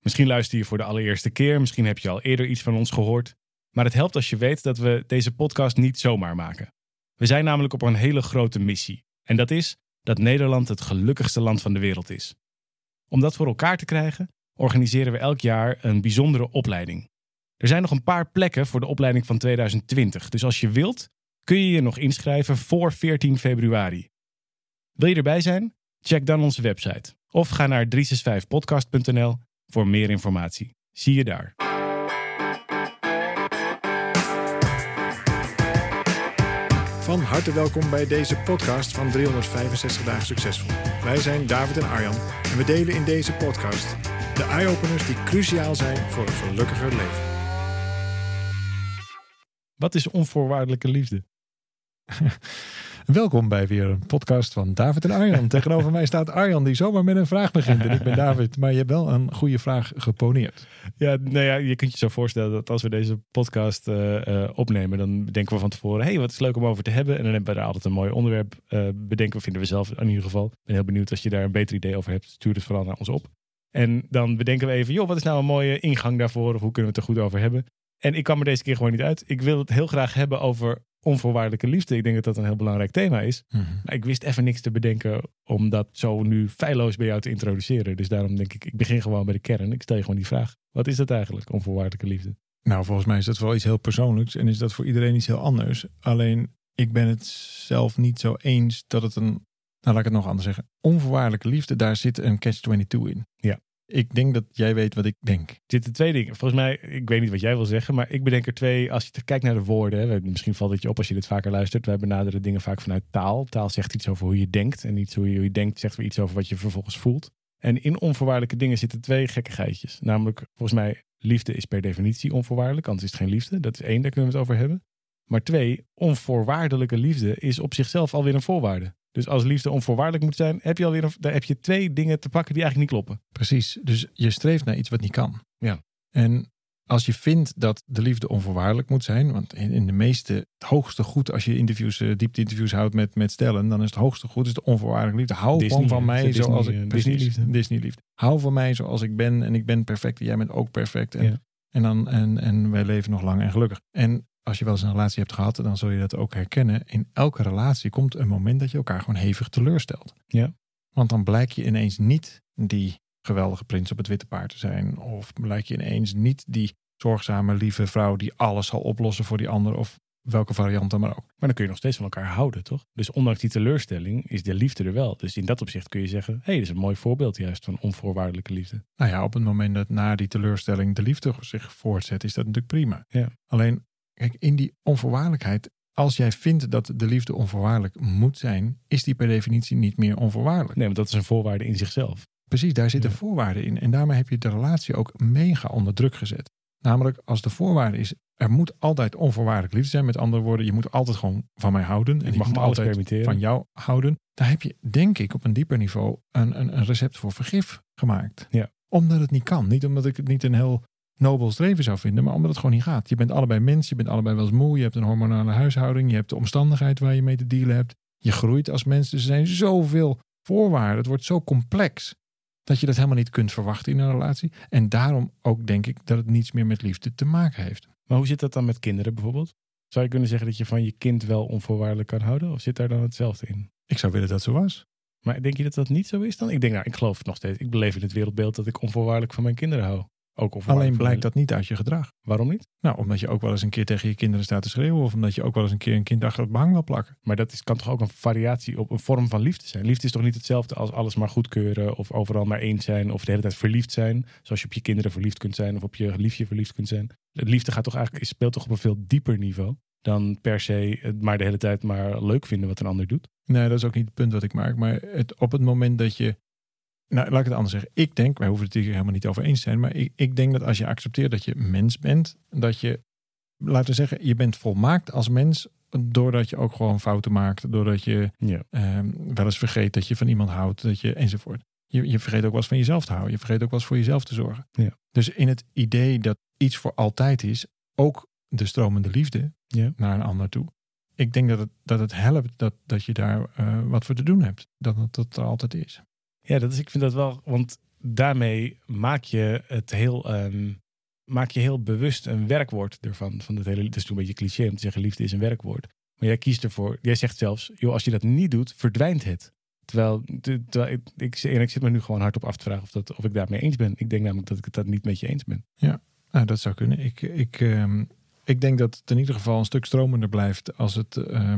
Misschien luister je voor de allereerste keer, misschien heb je al eerder iets van ons gehoord. Maar het helpt als je weet dat we deze podcast niet zomaar maken. We zijn namelijk op een hele grote missie. En dat is dat Nederland het gelukkigste land van de wereld is. Om dat voor elkaar te krijgen, organiseren we elk jaar een bijzondere opleiding. Er zijn nog een paar plekken voor de opleiding van 2020, dus als je wilt, kun je je nog inschrijven voor 14 februari. Wil je erbij zijn? Check dan onze website of ga naar 365podcast.nl voor meer informatie. Zie je daar. Van harte welkom bij deze podcast van 365 Dagen Succesvol. Wij zijn David en Arjan en we delen in deze podcast de eye-openers die cruciaal zijn voor een gelukkiger leven. Wat is onvoorwaardelijke liefde? Welkom bij weer een podcast van David en Arjan. Tegenover mij staat Arjan die zomaar met een vraag begint. En ik ben David, maar je hebt wel een goede vraag geponeerd. Ja, nou ja, je kunt je zo voorstellen dat als we deze podcast uh, uh, opnemen, dan bedenken we van tevoren, hey, wat is leuk om over te hebben. En dan hebben we daar altijd een mooi onderwerp uh, bedenken. Vinden we zelf in ieder geval. Ik ben heel benieuwd als je daar een beter idee over hebt. Stuur het vooral naar ons op. En dan bedenken we even, joh, wat is nou een mooie ingang daarvoor? Of hoe kunnen we het er goed over hebben? En ik kwam er deze keer gewoon niet uit. Ik wil het heel graag hebben over onvoorwaardelijke liefde. Ik denk dat dat een heel belangrijk thema is. Mhm. Maar ik wist even niks te bedenken om dat zo nu feilloos bij jou te introduceren. Dus daarom denk ik, ik begin gewoon bij de kern. Ik stel je gewoon die vraag. Wat is dat eigenlijk, onvoorwaardelijke liefde? Nou, volgens mij is dat wel iets heel persoonlijks en is dat voor iedereen iets heel anders. Alleen, ik ben het zelf niet zo eens dat het een, nou laat ik het nog anders zeggen, onvoorwaardelijke liefde, daar zit een catch-22 in. Ja. Ik denk dat jij weet wat ik denk. Er zitten twee dingen. Volgens mij, ik weet niet wat jij wil zeggen, maar ik bedenk er twee. Als je kijkt naar de woorden, misschien valt het je op als je dit vaker luistert. Wij benaderen dingen vaak vanuit taal. Taal zegt iets over hoe je denkt en niet hoe je denkt zegt weer iets over wat je vervolgens voelt. En in onvoorwaardelijke dingen zitten twee gekkigheidjes. Namelijk, volgens mij, liefde is per definitie onvoorwaardelijk, anders is het geen liefde. Dat is één, daar kunnen we het over hebben. Maar twee, onvoorwaardelijke liefde is op zichzelf alweer een voorwaarde. Dus als liefde onvoorwaardelijk moet zijn, heb je alweer een, daar heb je twee dingen te pakken die eigenlijk niet kloppen. Precies. Dus je streeft naar iets wat niet kan. Ja. En als je vindt dat de liefde onvoorwaardelijk moet zijn, want in, de meeste, het hoogste goed als je interviews, uh, diepte-interviews houdt met, met stellen, dan is het hoogste goed is de onvoorwaardelijke liefde. Hou Disney, gewoon van mij Disney, zoals ik Disney precies, liefde. Disney liefde. Hou van mij zoals ik ben en ik ben perfect en jij bent ook perfect. En, Ja. en, dan, en, en wij leven nog lang en gelukkig. En als je wel eens een relatie hebt gehad, dan zul je dat ook herkennen. In elke relatie komt een moment dat je elkaar gewoon hevig teleurstelt. Ja. Want dan blijk je ineens niet die geweldige prins op het witte paard te zijn. Of blijk je ineens niet die zorgzame, lieve vrouw die alles zal oplossen voor die ander. Of welke variant dan maar ook. Maar dan kun je nog steeds van elkaar houden, toch? Dus ondanks die teleurstelling is de liefde er wel. Dus in dat opzicht kun je zeggen, hé, hey, dit is een mooi voorbeeld juist van onvoorwaardelijke liefde. Nou ja, op het moment dat na die teleurstelling de liefde zich voortzet, is dat natuurlijk prima. Ja. Alleen, kijk, in die onvoorwaardelijkheid, als jij vindt dat de liefde onvoorwaardelijk moet zijn, is die per definitie niet meer onvoorwaardelijk. Nee, want dat is een voorwaarde in zichzelf. Precies, daar zitten Ja. voorwaarden in. En daarmee heb je de relatie ook mega onder druk gezet. Namelijk, als de voorwaarde is, er moet altijd onvoorwaardelijk liefde zijn. Met andere woorden, je moet altijd gewoon van mij houden. En Ik ik mag moet me altijd permitteren. van jou houden. Daar heb je, denk ik, op een dieper niveau een, een, een recept voor vergif gemaakt. Ja. Omdat het niet kan. Niet omdat ik het niet een heel nobel streven zou vinden, maar omdat het gewoon niet gaat. Je bent allebei mens, je bent allebei wel eens moe, je hebt een hormonale huishouding, je hebt de omstandigheid waar je mee te dealen hebt. Je groeit als mens, dus er zijn zoveel voorwaarden. Het wordt zo complex dat je dat helemaal niet kunt verwachten in een relatie. En daarom ook denk ik dat het niets meer met liefde te maken heeft. Maar hoe zit dat dan met kinderen bijvoorbeeld? Zou je kunnen zeggen dat je van je kind wel onvoorwaardelijk kan houden? Of zit daar dan hetzelfde in? Ik zou willen dat het zo was. Maar denk je dat dat niet zo is dan? Ik denk, nou, ik geloof het nog steeds. Ik beleef in het wereldbeeld dat ik onvoorwaardelijk van mijn kinderen hou. Ook Alleen blijkt dat niet uit je gedrag. Waarom niet? Nou, omdat je ook wel eens een keer tegen je kinderen staat te schreeuwen. Of omdat je ook wel eens een keer een kind achter het behang wil plakken. Maar dat is, kan toch ook een variatie op een vorm van liefde zijn? Liefde is toch niet hetzelfde als alles maar goedkeuren of overal maar eens zijn of de hele tijd verliefd zijn. Zoals je op je kinderen verliefd kunt zijn of op je liefje verliefd kunt zijn. Liefde gaat toch eigenlijk, speelt toch op een veel dieper niveau dan per se het maar de hele tijd maar leuk vinden wat een ander doet. Nee, dat is ook niet het punt wat ik maak. Maar het, op het moment dat je nou, laat ik het anders zeggen. Ik denk, wij hoeven het hier helemaal niet over eens te zijn, maar ik, ik denk dat als je accepteert dat je mens bent, dat je, laten we zeggen, je bent volmaakt als mens doordat je ook gewoon fouten maakt, doordat je Ja. ehm, wel eens vergeet dat je van iemand houdt, dat je enzovoort. Je, je vergeet ook wel eens van jezelf te houden. Je vergeet ook wel eens voor jezelf te zorgen. Ja. Dus in het idee dat iets voor altijd is, ook de stromende liefde Ja. naar een ander toe. Ik denk dat het, dat het helpt dat, dat je daar eh, wat voor te doen hebt. Dat het dat er altijd is. Ja, dat is, ik vind dat wel, want daarmee maak je het heel, ehm, maak je heel bewust een werkwoord ervan. Van het hele, het is een beetje cliché om te zeggen liefde is een werkwoord. Maar jij kiest ervoor, jij zegt zelfs, joh, als je dat niet doet, verdwijnt het. Terwijl, te- terwijl ik, ik, ik zit me nu gewoon hardop af te vragen of, dat, of ik daarmee eens ben. Ik denk namelijk dat ik het dat niet met je eens ben. Nou, dat zou kunnen. Ik, ik, ehm, ik denk dat het in ieder geval een stuk stromender blijft als het. eh,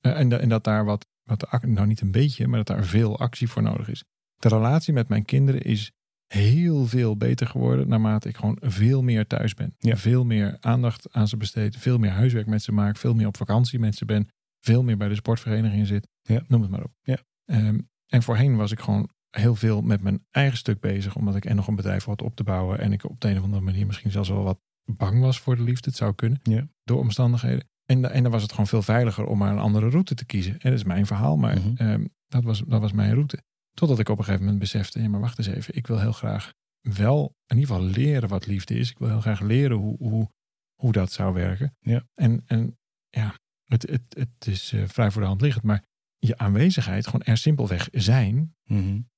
en, en dat daar wat, wat, nou niet een beetje, maar dat daar veel actie voor nodig is. De relatie met mijn kinderen is heel veel beter geworden naarmate ik gewoon veel meer thuis ben. Ja. Veel meer aandacht aan ze besteed, veel meer huiswerk met ze maak, veel meer op vakantie met ze ben, veel meer bij de sportvereniging zit. Ja. Noem het maar op. Ja. Ehm, en voorheen was ik gewoon heel veel met mijn eigen stuk bezig, omdat ik en nog een bedrijf had op te bouwen en ik op de een of andere manier misschien zelfs wel wat bang was voor de liefde. Het zou kunnen, Ja. door omstandigheden. En, en dan was het gewoon veel veiliger om maar een andere route te kiezen. En dat is mijn verhaal, maar Mhm. ehm, dat, was, dat was mijn route. Totdat ik op een gegeven moment besefte, ja, maar wacht eens even. Ik wil heel graag wel in ieder geval leren wat liefde is. Ik wil heel graag leren hoe, hoe, hoe dat zou werken. Ja. En, en ja, het, het, het is eh, vrij voor de hand liggend, maar je aanwezigheid, gewoon er simpelweg zijn,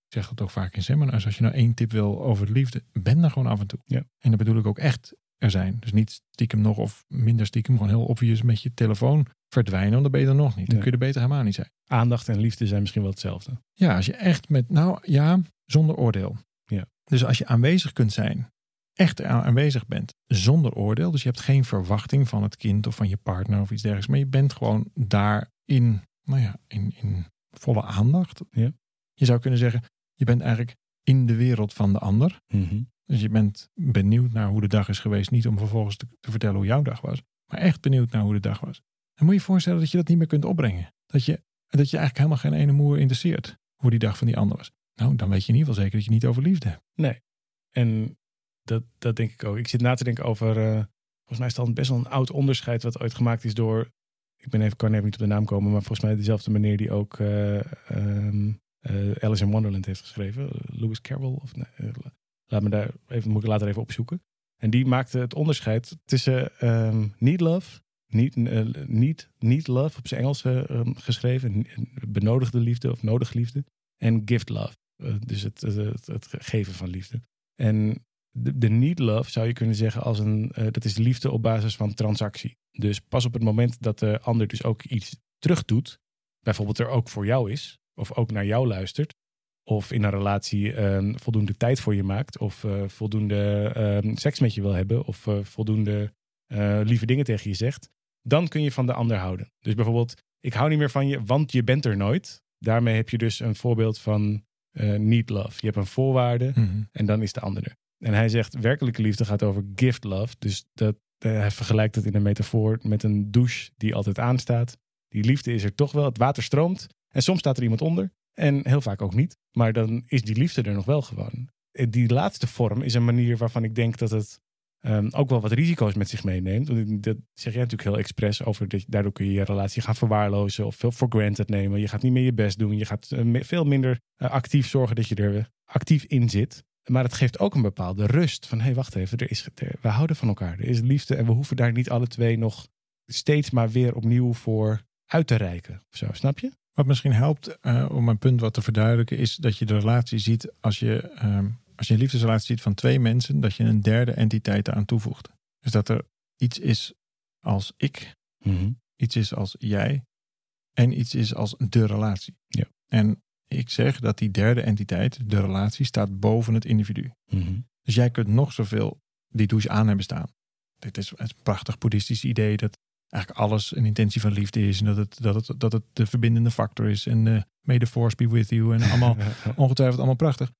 ik zeg dat ook vaak in seminars. Als je nou één tip wil over de liefde, ben er gewoon af en toe. Ja. En dat bedoel ik ook echt er zijn. Dus niet stiekem nog of minder stiekem. Gewoon heel obvious met je telefoon verdwijnen. Want dan ben je er nog niet. Dan Ja. kun je er beter helemaal niet zijn. Aandacht en liefde zijn misschien wel hetzelfde. Ja, als je echt met, nou ja, zonder oordeel. Ja. Dus als je aanwezig kunt zijn, echt aan- aanwezig bent, zonder oordeel. Dus je hebt geen verwachting van het kind of van je partner of iets dergelijks. Maar je bent gewoon daar in, nou ja, in, in volle aandacht. Ja. Je zou kunnen zeggen, je bent eigenlijk in de wereld van de ander. Dus je bent benieuwd naar hoe de dag is geweest. Niet om vervolgens te, te vertellen hoe jouw dag was. Maar echt benieuwd naar hoe de dag was. Dan moet je je voorstellen dat je dat niet meer kunt opbrengen. Dat je, dat je eigenlijk helemaal geen ene moer interesseert. Hoe die dag van die ander was. Nou, dan weet je in ieder geval zeker dat je niet over liefde hebt. En dat, dat denk ik ook. Ik zit na te denken over. eh, volgens mij is dat best wel een oud onderscheid. wat ooit gemaakt is door. Ik ben even, kan even niet op de naam komen. maar volgens mij dezelfde meneer die ook. eh, ehm, eh, Alice in Wonderland heeft geschreven. Lewis Carroll. Of, nee, laat me daar even, moet ik later even opzoeken. En die maakte het onderscheid tussen ehm, need love. Niet, eh, niet, need love op zijn Engels eh, ehm, geschreven. Benodigde liefde of nodig liefde. En gift love. Eh, dus het, het, geven van liefde. En de, de need love zou je kunnen zeggen als een, eh, dat is liefde op basis van transactie. Dus pas op het moment dat de ander dus ook iets terug doet, bijvoorbeeld er ook voor jou is, of ook naar jou luistert, of in een relatie eh, voldoende tijd voor je maakt, of eh, voldoende eh, seks met je wil hebben, of eh, voldoende eh, lieve dingen tegen je zegt, dan kun je van de ander houden. Dus bijvoorbeeld, ik hou niet meer van je, want je bent er nooit. Daarmee heb je dus een voorbeeld van need love. Je hebt een voorwaarde, en dan is de ander er. En hij zegt, werkelijke liefde gaat over gift love. Dus dat, hij vergelijkt het in een metafoor met een douche die altijd aanstaat. Die liefde is er toch wel, het water stroomt. En soms staat er iemand onder. En heel vaak ook niet. Maar dan is die liefde er nog wel gewoon. Eh, Die laatste vorm is een manier waarvan ik denk dat het ehm, ook wel wat risico's met zich meeneemt. Want dat zeg jij natuurlijk heel expres over. Dat, daardoor kun je je relatie gaan verwaarlozen of veel for granted nemen. Je gaat niet meer je best doen. Je gaat eh, veel minder eh, actief zorgen dat je er actief in zit. Maar het geeft ook een bepaalde rust. Van hé, hey, wacht even, er is, we houden van elkaar. Er is liefde en we hoeven daar niet alle twee nog steeds maar weer opnieuw voor uit te reiken. Of zo, snap je? Wat misschien helpt eh, om mijn punt wat te verduidelijken, is dat je de relatie ziet als je, ehm, als je een liefdesrelatie ziet van twee mensen, dat je een derde entiteit eraan toevoegt. Dus dat er iets is als ik, iets is als jij en iets is als de relatie. Ja. En ik zeg dat die derde entiteit, de relatie, staat boven het individu. Dus jij kunt nog zoveel die douche aan hebben staan. Dit is een prachtig boeddhistisch idee dat eigenlijk alles een intentie van liefde is. En dat het, dat het, dat het de verbindende factor is. En uh, may the force be with you. En allemaal ongetwijfeld allemaal prachtig.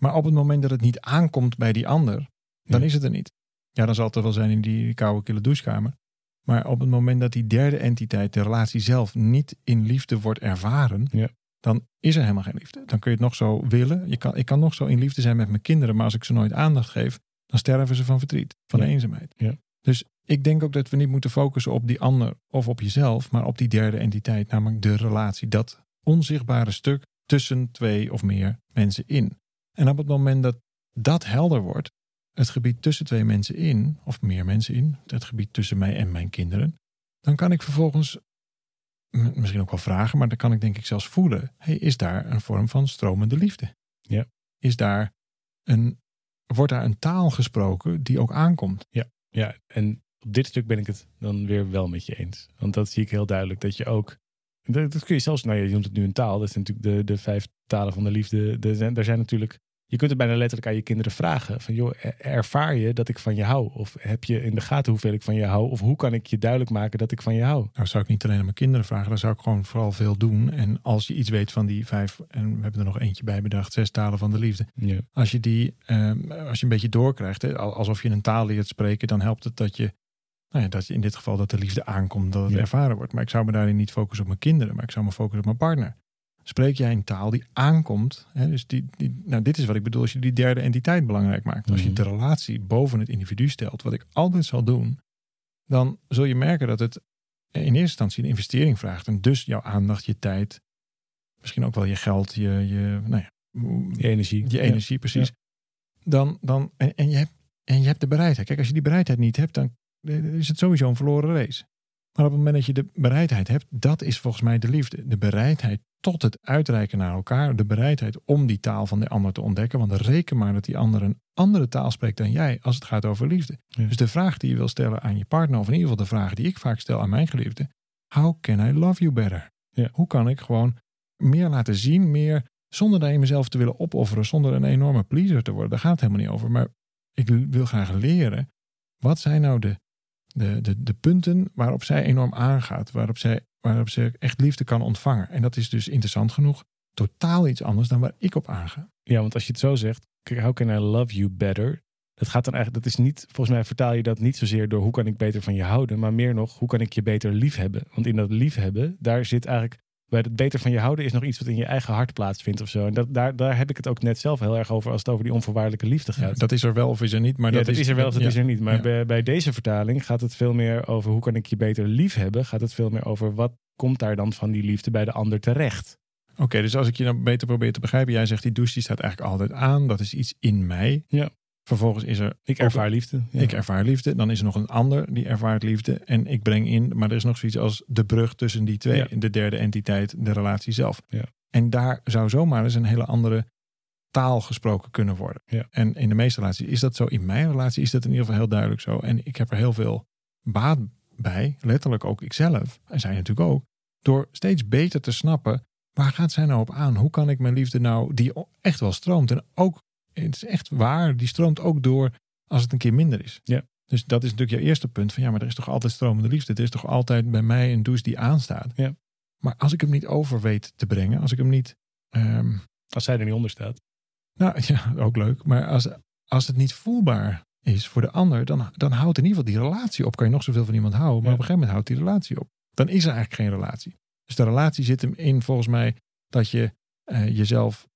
Maar op het moment dat het niet aankomt bij die ander, dan Ja. is het er niet. Ja, dan zal het er wel zijn in die koude kille douchekamer. Maar op het moment dat die derde entiteit, de relatie zelf, niet in liefde wordt ervaren, Ja. dan is er helemaal geen liefde. Dan kun je het nog zo willen. Je kan, ik kan nog zo in liefde zijn met mijn kinderen, maar als ik ze nooit aandacht geef, dan sterven ze van verdriet, van Ja. eenzaamheid. Ja. Dus ik denk ook dat we niet moeten focussen op die ander of op jezelf, maar op die derde entiteit, namelijk de relatie. Dat onzichtbare stuk tussen twee of meer mensen in. En op het moment dat dat helder wordt, het gebied tussen twee mensen in, of meer mensen in, het gebied tussen mij en mijn kinderen, dan kan ik vervolgens misschien ook wel vragen, maar dan kan ik denk ik zelfs voelen: hey, is daar een vorm van stromende liefde? Ja. Is daar een, wordt daar een taal gesproken die ook aankomt? Ja, en op dit stuk ben ik het dan weer wel met je eens. Want dat zie ik heel duidelijk. Dat je ook. Dat, dat kun je zelfs, nou je noemt het nu een taal. Dat zijn natuurlijk de, de vijf talen van de liefde. Zijn, er zijn natuurlijk. Je kunt het bijna letterlijk aan je kinderen vragen. Van joh, er- ervaar je dat ik van je hou? Of heb je in de gaten hoeveel ik van je hou? Of hoe kan ik je duidelijk maken dat ik van je hou? Nou, zou ik niet alleen aan mijn kinderen vragen, dan zou ik gewoon vooral veel doen. En als je iets weet van die vijf, en we hebben er nog eentje bij bedacht, zes talen van de liefde. Ja. Als je die, ehm, als je een beetje doorkrijgt, hè, al- alsof je een taal leert spreken, dan helpt het dat je, nou ja, dat je in dit geval dat de liefde aankomt, dat het Ja. ervaren wordt. Maar ik zou me daarin niet focussen op mijn kinderen, maar ik zou me focussen op mijn partner. Spreek jij een taal die aankomt, hè, dus die, die, nou dit is wat ik bedoel, als je die derde entiteit belangrijk maakt. Als je Mhm. de relatie boven het individu stelt, wat ik altijd zal doen, dan zul je merken dat het in eerste instantie een investering vraagt. En dus jouw aandacht, je tijd, misschien ook wel je geld, je, je, nou ja, Je energie. je energie, precies. Dan, dan, en, en, je hebt, en je hebt de bereidheid. Kijk, als je die bereidheid niet hebt, dan is het sowieso een verloren race. Maar op het moment dat je de bereidheid hebt, dat is volgens mij de liefde. De bereidheid tot het uitreiken naar elkaar. De bereidheid om die taal van de ander te ontdekken. Want reken maar dat die ander een andere taal spreekt dan jij als het gaat over liefde. Ja. Dus de vraag die je wil stellen aan je partner, of in ieder geval de vraag die ik vaak stel aan mijn geliefde. How can I love you better? Ja. Hoe kan ik gewoon meer laten zien, meer zonder daarin mezelf te willen opofferen, zonder een enorme pleaser te worden. Daar gaat het helemaal niet over. Maar ik wil graag leren, wat zijn nou de, de, de, de punten waarop zij enorm aangaat, waarop zij, waarop ze echt liefde kan ontvangen. En dat is dus interessant genoeg totaal iets anders dan waar ik op aanga. Ja, want als je het zo zegt, how can I love you better? Dat gaat dan eigenlijk, dat is niet, volgens mij vertaal je dat niet zozeer door hoe kan ik beter van je houden, maar meer nog, hoe kan ik je beter liefhebben? Want in dat liefhebben, daar zit eigenlijk, bij het beter van je houden is nog iets wat in je eigen hart plaatsvindt of zo. En dat, daar, daar heb ik het ook net zelf heel erg over als het over die onvoorwaardelijke liefde gaat. dat is er wel of is er niet. Maar ja, dat, is er wel of dat ja. is er niet. Maar bij, bij deze vertaling gaat het veel meer over hoe kan ik je beter liefhebben. Gaat het veel meer over wat komt daar dan van die liefde bij de ander terecht. Oké, dus als ik je dan beter probeer te begrijpen. Jij zegt die douche die staat eigenlijk altijd aan. Dat is iets in mij. Ja. Vervolgens is er Ik ervaar liefde. Ja. Ik ervaar liefde. Dan is er nog een ander die ervaart liefde. En ik breng in, maar er is nog zoiets als de brug tussen die twee. Ja. De derde entiteit, de relatie zelf. Ja. En daar zou zomaar eens een hele andere taal gesproken kunnen worden. Ja. En in de meeste relaties is dat zo. In mijn relatie is dat in ieder geval heel duidelijk zo. En ik heb er heel veel baat bij. Letterlijk ook ikzelf. En zij natuurlijk ook. Door steeds beter te snappen. Waar gaat zij nou op aan? Hoe kan ik mijn liefde nou, die echt wel stroomt. En ook, het is echt waar, die stroomt ook door als het een keer minder is. Ja. Dus dat is natuurlijk je eerste punt. Van ja, maar er is toch altijd stromende liefde. Er is toch altijd bij mij een douche die aanstaat. Ja. Maar als ik hem niet over weet te brengen. Als ik hem niet... ehm, Als zij er niet onder staat. nou ja, ook leuk. Maar als, als het niet voelbaar is voor de ander. Dan, dan houdt in ieder geval die relatie op. Kan je nog zoveel van iemand houden. Maar Ja. op een gegeven moment houdt die relatie op. Dan is er eigenlijk geen relatie. Dus de relatie zit hem in volgens mij dat je eh, jezelf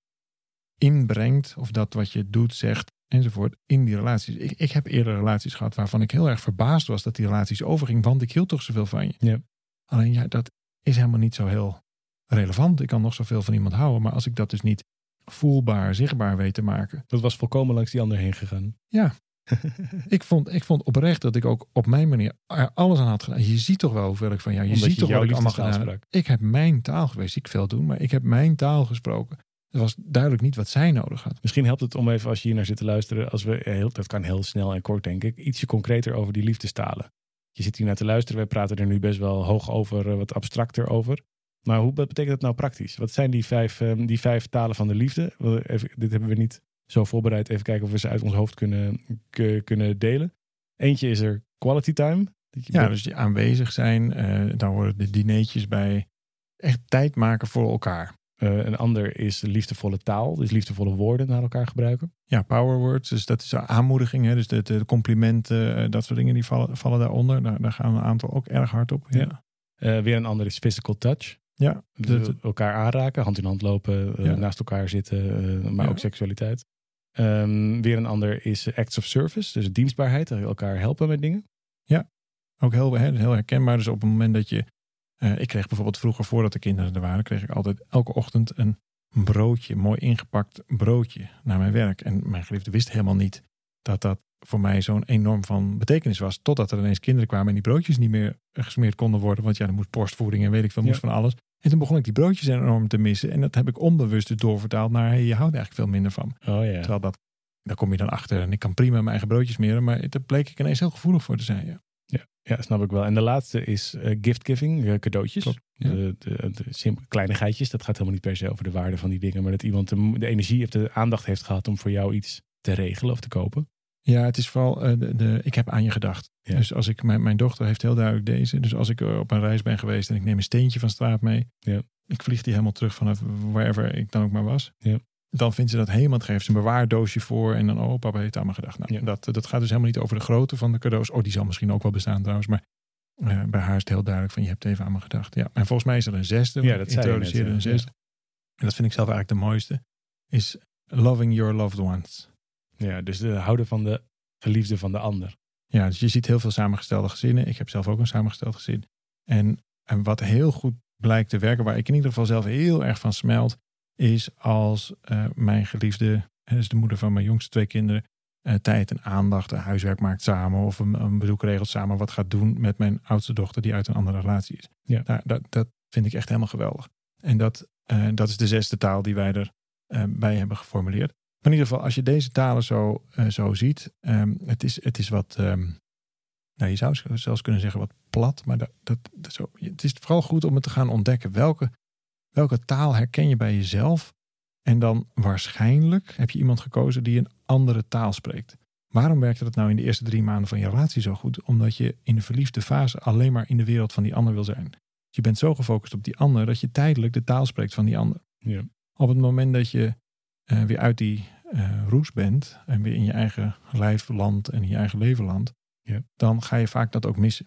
inbrengt. Of dat wat je doet, zegt enzovoort in die relaties. Ik, ik heb eerder relaties gehad waarvan ik heel erg verbaasd was dat die relaties overging. Want ik hield toch zoveel van je. Ja. Alleen ja, dat is helemaal niet zo heel relevant. Ik kan nog zoveel van iemand houden. Maar als ik dat dus niet voelbaar, zichtbaar weet te maken. Dat was volkomen langs die ander heen gegaan. Ja. ik, vond, ik vond oprecht dat ik ook op mijn manier er alles aan had gedaan. Je ziet toch wel hoeveel ik van jou. Je Omdat ziet je toch wat ik allemaal gedaan heb. Ik heb mijn taal geweest. Ik veel doen, maar ik heb mijn taal gesproken. Het was duidelijk niet wat zij nodig had. Misschien helpt het om even als je hier naar zit te luisteren. Als we heel, dat kan heel snel en kort denk ik. Ietsje concreter over die liefdestalen. Je zit hier naar te luisteren. Wij praten er nu best wel hoog over. eh, Wat abstracter over. Maar hoe wat betekent dat nou praktisch? Wat zijn die vijf, ehm, die vijf talen van de liefde? Even, dit hebben we niet zo voorbereid. Even kijken of we ze uit ons hoofd kunnen, kunnen delen. Eentje is er quality time. Dat je Ja, bent- dus die aanwezig zijn. eh daar horen de dineetjes bij. Echt tijd maken voor elkaar. Eh, een ander is liefdevolle taal. Dus liefdevolle woorden naar elkaar gebruiken. Ja, power words. Dus dat is aanmoediging. Hè? Dus de, de complimenten, eh, dat soort dingen, die vallen, vallen daaronder. Daar, daar gaan een aantal ook erg hard op. Ja. Ja. Eh, weer een ander is physical touch. Ja, dat- elkaar aanraken, hand in hand lopen, Ja. naast elkaar zitten, maar Ja. ook seksualiteit. Ehm, weer een ander is acts of service, dus dienstbaarheid, elkaar helpen met dingen. ook heel, heel heel herkenbaar. Dus op het moment dat je. Eh, ik kreeg bijvoorbeeld vroeger, voordat de kinderen er waren, kreeg ik altijd elke ochtend een broodje, mooi ingepakt broodje naar mijn werk. En mijn geliefde wist helemaal niet dat dat voor mij zo'n enorm van betekenis was. Totdat er ineens kinderen kwamen en die broodjes niet meer gesmeerd konden worden. Want ja, er moest borstvoeding en weet ik veel, moest Ja. van alles. En toen begon ik die broodjes enorm te missen. En dat heb ik onbewust dus doorvertaald naar, hey, je houdt eigenlijk veel minder van. Oh ja. Terwijl dat, daar kom je dan achter. En ik kan prima mijn eigen broodjes smeren. Maar daar bleek ik ineens heel gevoelig voor te zijn. Ja. Ja, snap ik wel. En de laatste is eh, gift-giving, eh, cadeautjes. Klopt, ja. De, de, de simpele kleinigheidjes. Dat gaat helemaal niet per se over de waarde van die dingen. Maar dat iemand de, de energie of de aandacht heeft gehad om voor jou iets te regelen of te kopen. Ja, het is vooral, eh, de, de, ik heb aan je gedacht. Ja. Dus als ik, mijn, mijn dochter heeft heel duidelijk deze. Dus als ik op een reis ben geweest en ik neem een steentje van straat mee. Ja. Ik vlieg die helemaal terug vanaf wherever ik dan ook maar was. Ja. Dan vindt ze dat helemaal, geeft ze een bewaardoosje voor. En dan, oh papa heeft aan me gedacht. Nou, Ja. dat, dat gaat dus helemaal niet over de grootte van de cadeaus. Oh, die zal misschien ook wel bestaan trouwens. Maar eh, bij haar is het heel duidelijk van je hebt even aan me gedacht. Ja. En volgens mij is er een zesde. Ja, dat net, introduceerde ja. een zesde. En dat vind ik zelf eigenlijk de mooiste. Is loving your loved ones. Ja, dus de houden van de geliefde van de ander. Ja, dus je ziet heel veel samengestelde gezinnen. Ik heb zelf ook een samengesteld gezin. En, en wat heel goed blijkt te werken, waar ik in ieder geval zelf heel erg van smelt, is als eh, mijn geliefde, eh, dus de moeder van mijn jongste twee kinderen, eh, tijd en aandacht, eh, huiswerk maakt samen of een, een bezoek regelt samen, wat gaat doen met mijn oudste dochter die uit een andere relatie is. Ja. Daar, dat, dat vind ik echt helemaal geweldig. En dat, eh, dat is de zesde taal die wij er eh, bij hebben geformuleerd. Maar in ieder geval, als je deze talen zo, zo ziet, ehm, het, is, het is wat, ehm, nou, je zou zelfs kunnen zeggen wat plat, maar dat, dat, dat zo, het is vooral goed om het te gaan ontdekken. Welke, welke taal herken je bij jezelf? En dan waarschijnlijk heb je iemand gekozen die een andere taal spreekt. Waarom werkte dat nou in de eerste drie maanden van je relatie zo goed? Omdat je in de verliefde fase alleen maar in de wereld van die ander wil zijn. Dus je bent zo gefocust op die ander dat je tijdelijk de taal spreekt van die ander. Ja. Op het moment dat je eh, weer uit die eh, roes bent en weer in je eigen lijf en in je eigen leven landt, Ja. dan ga je vaak dat ook missen.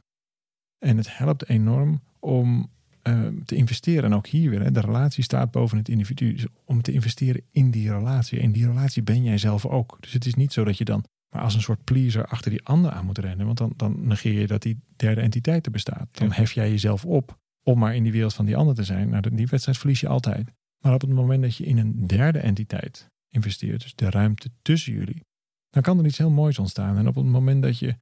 En het helpt enorm om eh, te investeren. En ook hier weer, hè, de relatie staat boven het individu. Dus om te investeren in die relatie. En die relatie ben jij zelf ook. Dus het is niet zo dat je dan maar als een soort pleaser achter die ander aan moet rennen. Want dan, dan negeer je dat die derde entiteit er bestaat. Dan hef jij jezelf op om maar in die wereld van die ander te zijn. Nou, die wedstrijd verlies je altijd. Maar op het moment dat je in een derde entiteit investeert, dus de ruimte tussen jullie, dan kan er iets heel moois ontstaan. En op het moment dat je,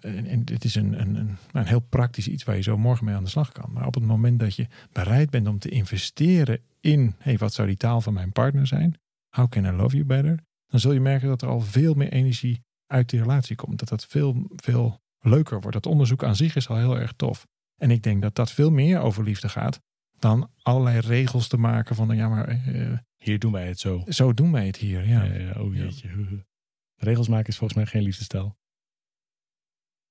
en, en dit is een, een, een, een heel praktisch iets waar je zo morgen mee aan de slag kan, maar op het moment dat je bereid bent om te investeren in, hey, wat zou die taal van mijn partner zijn? How can I love you better? Dan zul je merken dat er al veel meer energie uit die relatie komt. Dat dat veel, veel leuker wordt. Dat onderzoek aan zich is al heel erg tof. En ik denk dat dat veel meer over liefde gaat dan allerlei regels te maken van, ja, maar eh, Hier doen wij het zo. zo doen wij het hier. Ja. Ja, ja, oh jeetje. Regels maken is volgens mij geen liefdesstijl.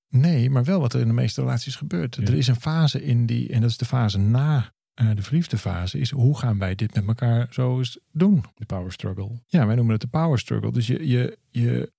Nee, maar wel wat er in de meeste relaties gebeurt. Ja. Er is een fase in die, en dat is de fase na eh, de verliefde fase, is hoe gaan wij dit met elkaar zo eens doen? De power struggle. Ja, wij noemen het de power struggle. Dus je, je, je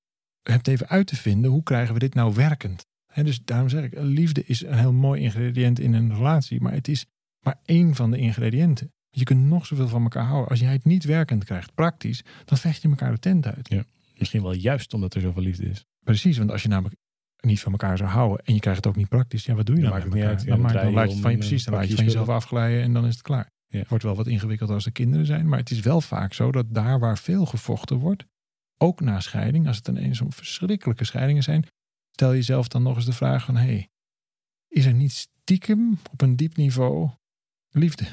hebt even uit te vinden, hoe krijgen we dit nou werkend? Hè, dus daarom zeg ik, liefde is een heel mooi ingrediënt in een relatie, maar het is maar één van de ingrediënten. Je kunt nog zoveel van elkaar houden. Als jij het niet werkend krijgt, praktisch, dan vecht je elkaar de tent uit. Misschien wel juist omdat er zoveel liefde is. Precies, want als je namelijk niet van elkaar zou houden en je krijgt het ook niet praktisch, ja, wat doe je Dan dan? maakt met het niet elkaar? uit. Ja, dan, je laat je het van je om, precies, dan laat je van jezelf afglijden en dan is het klaar. Ja. Het wordt wel wat ingewikkelder als er kinderen zijn, maar het is wel vaak zo dat daar waar veel gevochten wordt, ook na scheiding, als het ineens zo'n verschrikkelijke scheidingen zijn, stel jezelf dan nog eens de vraag van, hey, is er niet stiekem op een diep niveau liefde?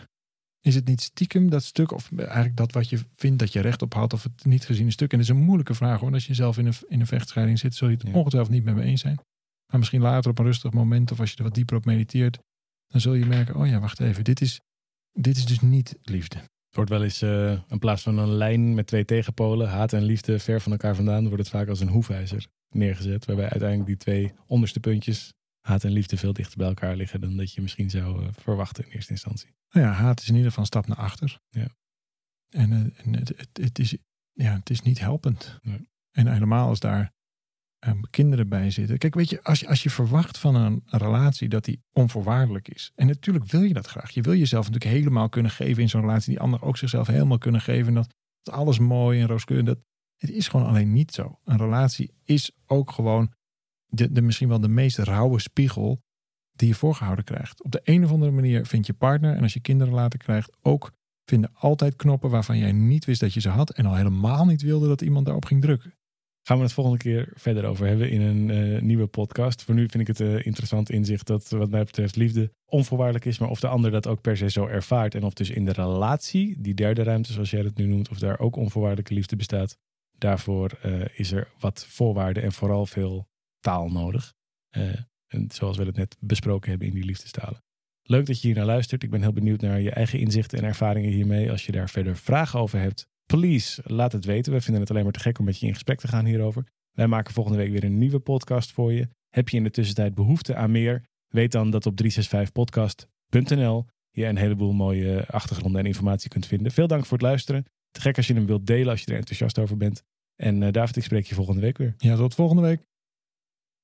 Is het niet stiekem dat stuk, of eigenlijk dat wat je vindt dat je recht op had, of het niet geziene stuk? En dat is een moeilijke vraag hoor. Want Als je zelf in een, in een vechtscheiding zit, zul je het Ja. ongetwijfeld niet met me eens zijn. Maar misschien later op een rustig moment, of als je er wat dieper op mediteert, dan zul je merken, oh ja, wacht even, dit is, dit is dus niet liefde. Het wordt wel eens, eh, in plaats van een lijn met twee tegenpolen, haat en liefde ver van elkaar vandaan, wordt het vaak als een hoefijzer neergezet. Waarbij uiteindelijk die twee onderste puntjes, haat en liefde, veel dichter bij elkaar liggen dan dat je misschien zou eh, verwachten in eerste instantie. Nou ja, haat is in ieder geval een stap naar achter. Ja. En, eh, en het, het, het, is, ja, het is niet helpend. Nee. En helemaal als daar ehm, kinderen bij zitten. Kijk, weet je als, je, als je verwacht van een, relatie dat die onvoorwaardelijk is. En natuurlijk wil je dat graag. Je wil jezelf natuurlijk helemaal kunnen geven in zo'n relatie. Die anderen ook zichzelf helemaal kunnen geven. En dat, dat alles mooi en rooskleurig. Dat, het is gewoon alleen niet zo. Een relatie is ook gewoon de, de, misschien wel de meest rauwe spiegel die je voorgehouden krijgt. Op de een of andere manier vindt je partner en als je kinderen later krijgt ook vinden altijd knoppen waarvan jij niet wist dat je ze had en al helemaal niet wilde dat iemand daarop ging drukken. Gaan we het volgende keer verder over hebben in een eh, nieuwe podcast. Voor nu vind ik het uh, interessant inzicht dat wat mij betreft liefde onvoorwaardelijk is, maar of de ander dat ook per se zo ervaart en of dus in de relatie, die derde ruimte zoals jij het nu noemt, of daar ook onvoorwaardelijke liefde bestaat. Daarvoor uh, is er wat voorwaarden en vooral veel taal nodig. en zoals we het net besproken hebben in die liefdestalen. Leuk dat je hier naar luistert. Ik ben heel benieuwd naar je eigen inzichten en ervaringen hiermee. Als je daar verder vragen over hebt, please laat het weten. We vinden het alleen maar te gek om met je in gesprek te gaan hierover. Wij maken volgende week weer een nieuwe podcast voor je. Heb je in de tussentijd behoefte aan meer? Weet dan dat op 365podcast.nl je een heleboel mooie achtergronden en informatie kunt vinden. Veel dank voor het luisteren. Te gek als je hem wilt delen als je er enthousiast over bent. En uh, David, ik spreek je volgende week weer. Ja, tot volgende week.